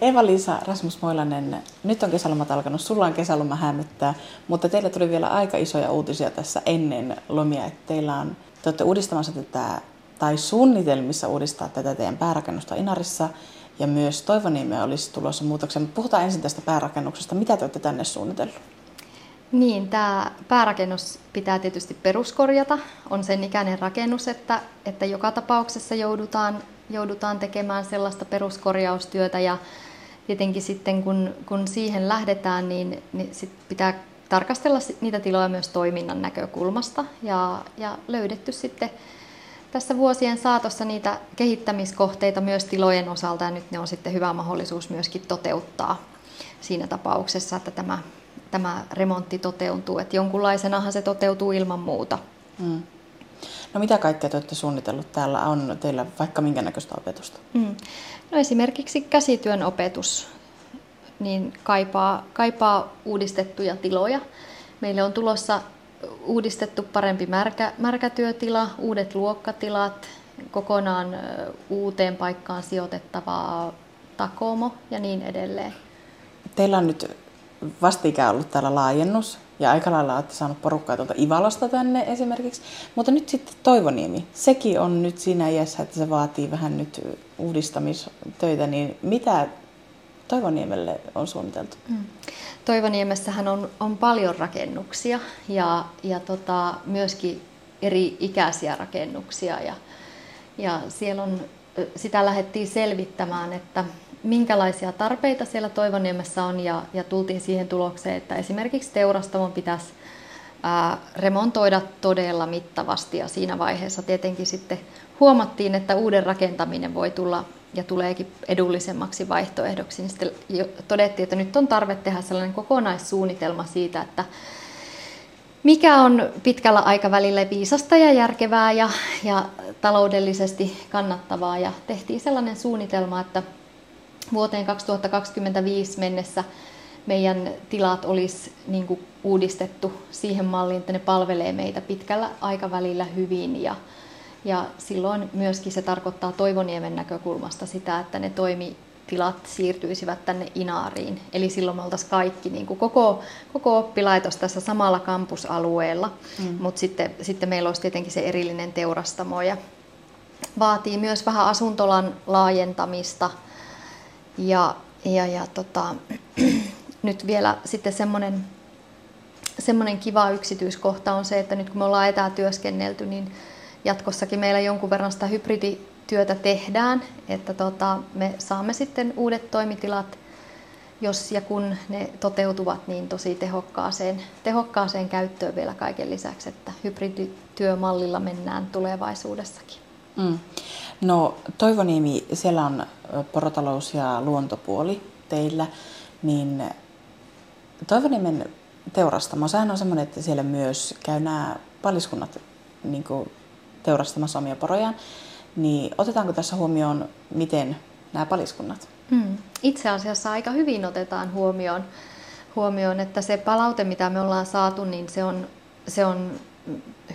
Eva-Liisa Rasmus Moilanen, nyt on kesälomat alkanut, sulla on kesäloma hämyttää, mutta teille tuli vielä aika isoja uutisia tässä ennen lomia, että teillä on, te olette uudistamassa tätä, tai suunnitelmissa uudistaa tätä teidän päärakennusta Inarissa, ja myös Toivoniemeen olisi tulossa muutoksia. Mutta puhutaan ensin tästä päärakennuksesta. Mitä te olette tänne suunnitellut? Niin, tämä päärakennus pitää tietysti peruskorjata. On sen ikäinen rakennus, että, että joka tapauksessa joudutaan, joudutaan tekemään sellaista peruskorjaustyötä ja tietenkin sitten kun, kun siihen lähdetään, niin, niin sit pitää tarkastella niitä tiloja myös toiminnan näkökulmasta ja, ja löydetty sitten tässä vuosien saatossa niitä kehittämiskohteita myös tilojen osalta ja nyt ne on sitten hyvä mahdollisuus myöskin toteuttaa siinä tapauksessa, että tämä, tämä remontti toteutuu. Että jonkunlaisenahan se toteutuu ilman muuta. Mm. No mitä kaikkea te olette suunnitellut? Täällä on teillä vaikka minkä näköistä opetusta? Mm. No esimerkiksi käsityön opetus niin kaipaa, kaipaa uudistettuja tiloja. Meille on tulossa uudistettu parempi märkä, märkätyötila, uudet luokkatilat, kokonaan uuteen paikkaan sijoitettavaa takomo ja niin edelleen. Teillä on nyt vastikään ollut täällä laajennus ja aika lailla olette saanut porukkaa tuolta Ivalosta tänne esimerkiksi. Mutta nyt sitten Toivoniemi, sekin on nyt siinä iässä, että se vaatii vähän nyt uudistamistöitä, niin mitä Toivoniemelle on suunniteltu? Mm. Toivoniemessähän on, on paljon rakennuksia ja, ja tota, myöskin eri ikäisiä rakennuksia ja, ja siellä on, sitä lähdettiin selvittämään, että minkälaisia tarpeita siellä Toivoniemessä on ja, ja tultiin siihen tulokseen, että esimerkiksi teurastamon pitäisi ää, remontoida todella mittavasti ja siinä vaiheessa tietenkin sitten huomattiin, että uuden rakentaminen voi tulla ja tuleekin edullisemmaksi vaihtoehdoksi, niin sitten todettiin, että nyt on tarve tehdä sellainen kokonaissuunnitelma siitä, että mikä on pitkällä aikavälillä viisasta ja järkevää ja, ja taloudellisesti kannattavaa. Ja tehtiin sellainen suunnitelma, että vuoteen 2025 mennessä meidän tilat olisi niin kuin uudistettu siihen malliin, että ne palvelee meitä pitkällä aikavälillä hyvin ja, ja silloin myöskin se tarkoittaa Toivoniemen näkökulmasta sitä, että ne toimitilat siirtyisivät tänne Inaariin. Eli silloin me oltaisiin kaikki, niin kuin koko, koko oppilaitos tässä samalla kampusalueella, mm. mutta sitten, sitten meillä olisi tietenkin se erillinen teurastamo ja vaatii myös vähän asuntolan laajentamista. Ja, ja, ja tota, nyt vielä sitten semmoinen semmoinen kiva yksityiskohta on se, että nyt kun me ollaan etätyöskennelty, niin jatkossakin meillä jonkun verran sitä hybridityötä tehdään, että tota, me saamme sitten uudet toimitilat, jos ja kun ne toteutuvat, niin tosi tehokkaaseen, tehokkaaseen käyttöön vielä kaiken lisäksi, että hybridityömallilla mennään tulevaisuudessakin. Mm. No Toivoniemi, siellä on porotalous ja luontopuoli teillä, niin Toivoniemen teurastamo, sehän on semmoinen, että siellä myös käy nämä paliskunnat niin teurastamassa omia porojaan, niin otetaanko tässä huomioon, miten nämä paliskunnat? Hmm. Itse asiassa aika hyvin otetaan huomioon, huomioon, että se palaute, mitä me ollaan saatu, niin se on, se on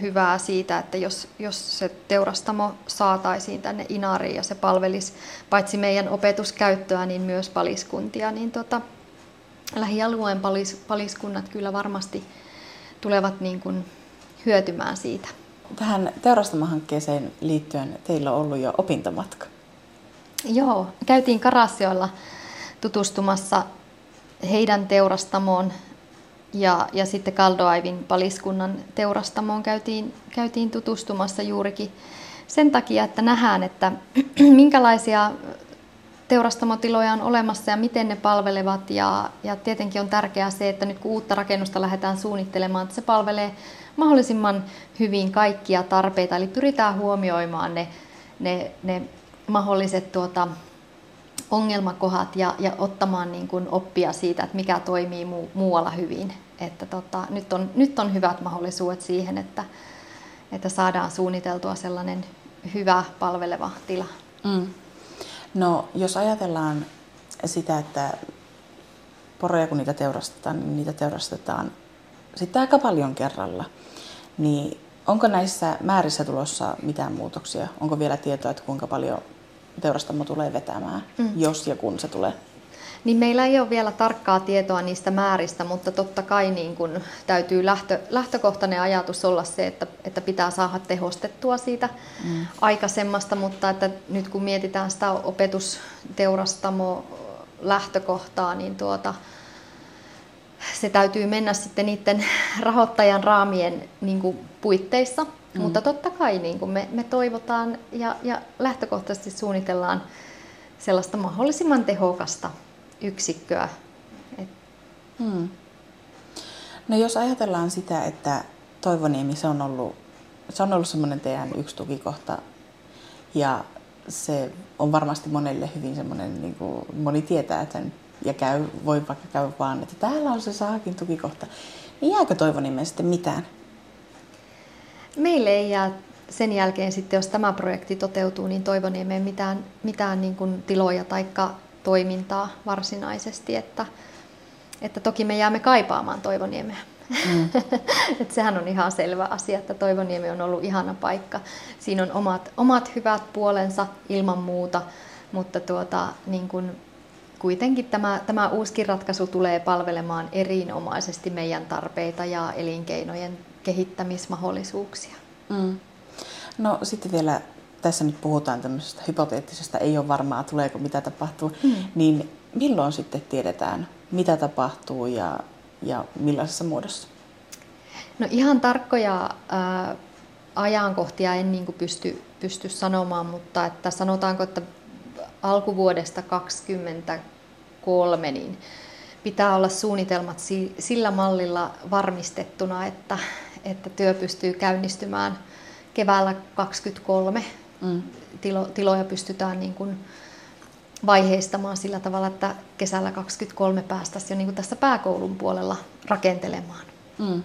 hyvää siitä, että jos, jos se teurastamo saataisiin tänne Inariin ja se palvelisi paitsi meidän opetuskäyttöä, niin myös paliskuntia, niin tota, lähialueen palis, paliskunnat kyllä varmasti tulevat niin kuin hyötymään siitä. Tähän teurastamahankkeeseen liittyen teillä on ollut jo opintomatka. Joo, käytiin Karassioilla tutustumassa heidän teurastamoon ja, ja sitten Kaldoaivin paliskunnan teurastamoon käytiin, käytiin tutustumassa juurikin sen takia, että nähdään, että minkälaisia teurastamotiloja on olemassa ja miten ne palvelevat. Ja, ja tietenkin on tärkeää se, että nyt kun uutta rakennusta lähdetään suunnittelemaan, että se palvelee mahdollisimman hyvin kaikkia tarpeita. Eli pyritään huomioimaan ne, ne, ne mahdolliset tuota, ongelmakohat ja, ja ottamaan niin kuin oppia siitä, että mikä toimii muu, muualla hyvin. Että tota, nyt, on, nyt on hyvät mahdollisuudet siihen, että, että saadaan suunniteltua sellainen hyvä palveleva tila. Mm. No, jos ajatellaan sitä, että poroja kun niitä teurastetaan, niin niitä teurastetaan sitten aika paljon kerralla. Niin onko näissä määrissä tulossa mitään muutoksia? Onko vielä tietoa, että kuinka paljon teurastamo tulee vetämään, mm. jos ja kun se tulee? Niin meillä ei ole vielä tarkkaa tietoa niistä määristä, mutta totta kai niin kun täytyy lähtö, lähtökohtainen ajatus olla se, että, että pitää saada tehostettua siitä mm. aikaisemmasta, mutta että nyt kun mietitään sitä opetusteurastamo lähtökohtaa, niin tuota, se täytyy mennä sitten niiden rahoittajan raamien niin puitteissa. Mm. Mutta totta kai niin kuin me, me toivotaan ja, ja lähtökohtaisesti suunnitellaan sellaista mahdollisimman tehokasta yksikköä. Hmm. No jos ajatellaan sitä, että Toivoniemi se on ollut, se on ollut semmoinen teidän yksi tukikohta ja se on varmasti monelle hyvin semmoinen, niin kuin moni tietää sen ja käy, voi vaikka käydä vaan, että täällä on se saakin tukikohta. Niin jääkö Toivoniemeen sitten mitään? Meille ei jää sen jälkeen sitten, jos tämä projekti toteutuu, niin Toivoniemeen mitään, mitään niin kuin tiloja tai toimintaa varsinaisesti. Että, että toki me jäämme kaipaamaan Toivoniemeä. Mm. Et sehän on ihan selvä asia, että Toivoniemi on ollut ihana paikka. Siinä on omat, omat hyvät puolensa ilman muuta, mutta tuota, niin kun kuitenkin tämä, tämä uuskin ratkaisu tulee palvelemaan erinomaisesti meidän tarpeita ja elinkeinojen kehittämismahdollisuuksia. Mm. No sitten vielä tässä nyt puhutaan tämmöisestä hypoteettisesta, ei ole varmaa tuleeko mitä tapahtuu, mm. niin milloin sitten tiedetään mitä tapahtuu ja, ja millaisessa muodossa? No ihan tarkkoja ää, ajankohtia en niin pysty, pysty sanomaan, mutta että sanotaanko, että alkuvuodesta 2023 niin pitää olla suunnitelmat sillä mallilla varmistettuna, että, että työ pystyy käynnistymään keväällä 2023. Mm. Tilo, tiloja pystytään niin kuin vaiheistamaan sillä tavalla, että kesällä 2023 päästäisiin jo niin kuin tässä pääkoulun puolella rakentelemaan. Mm.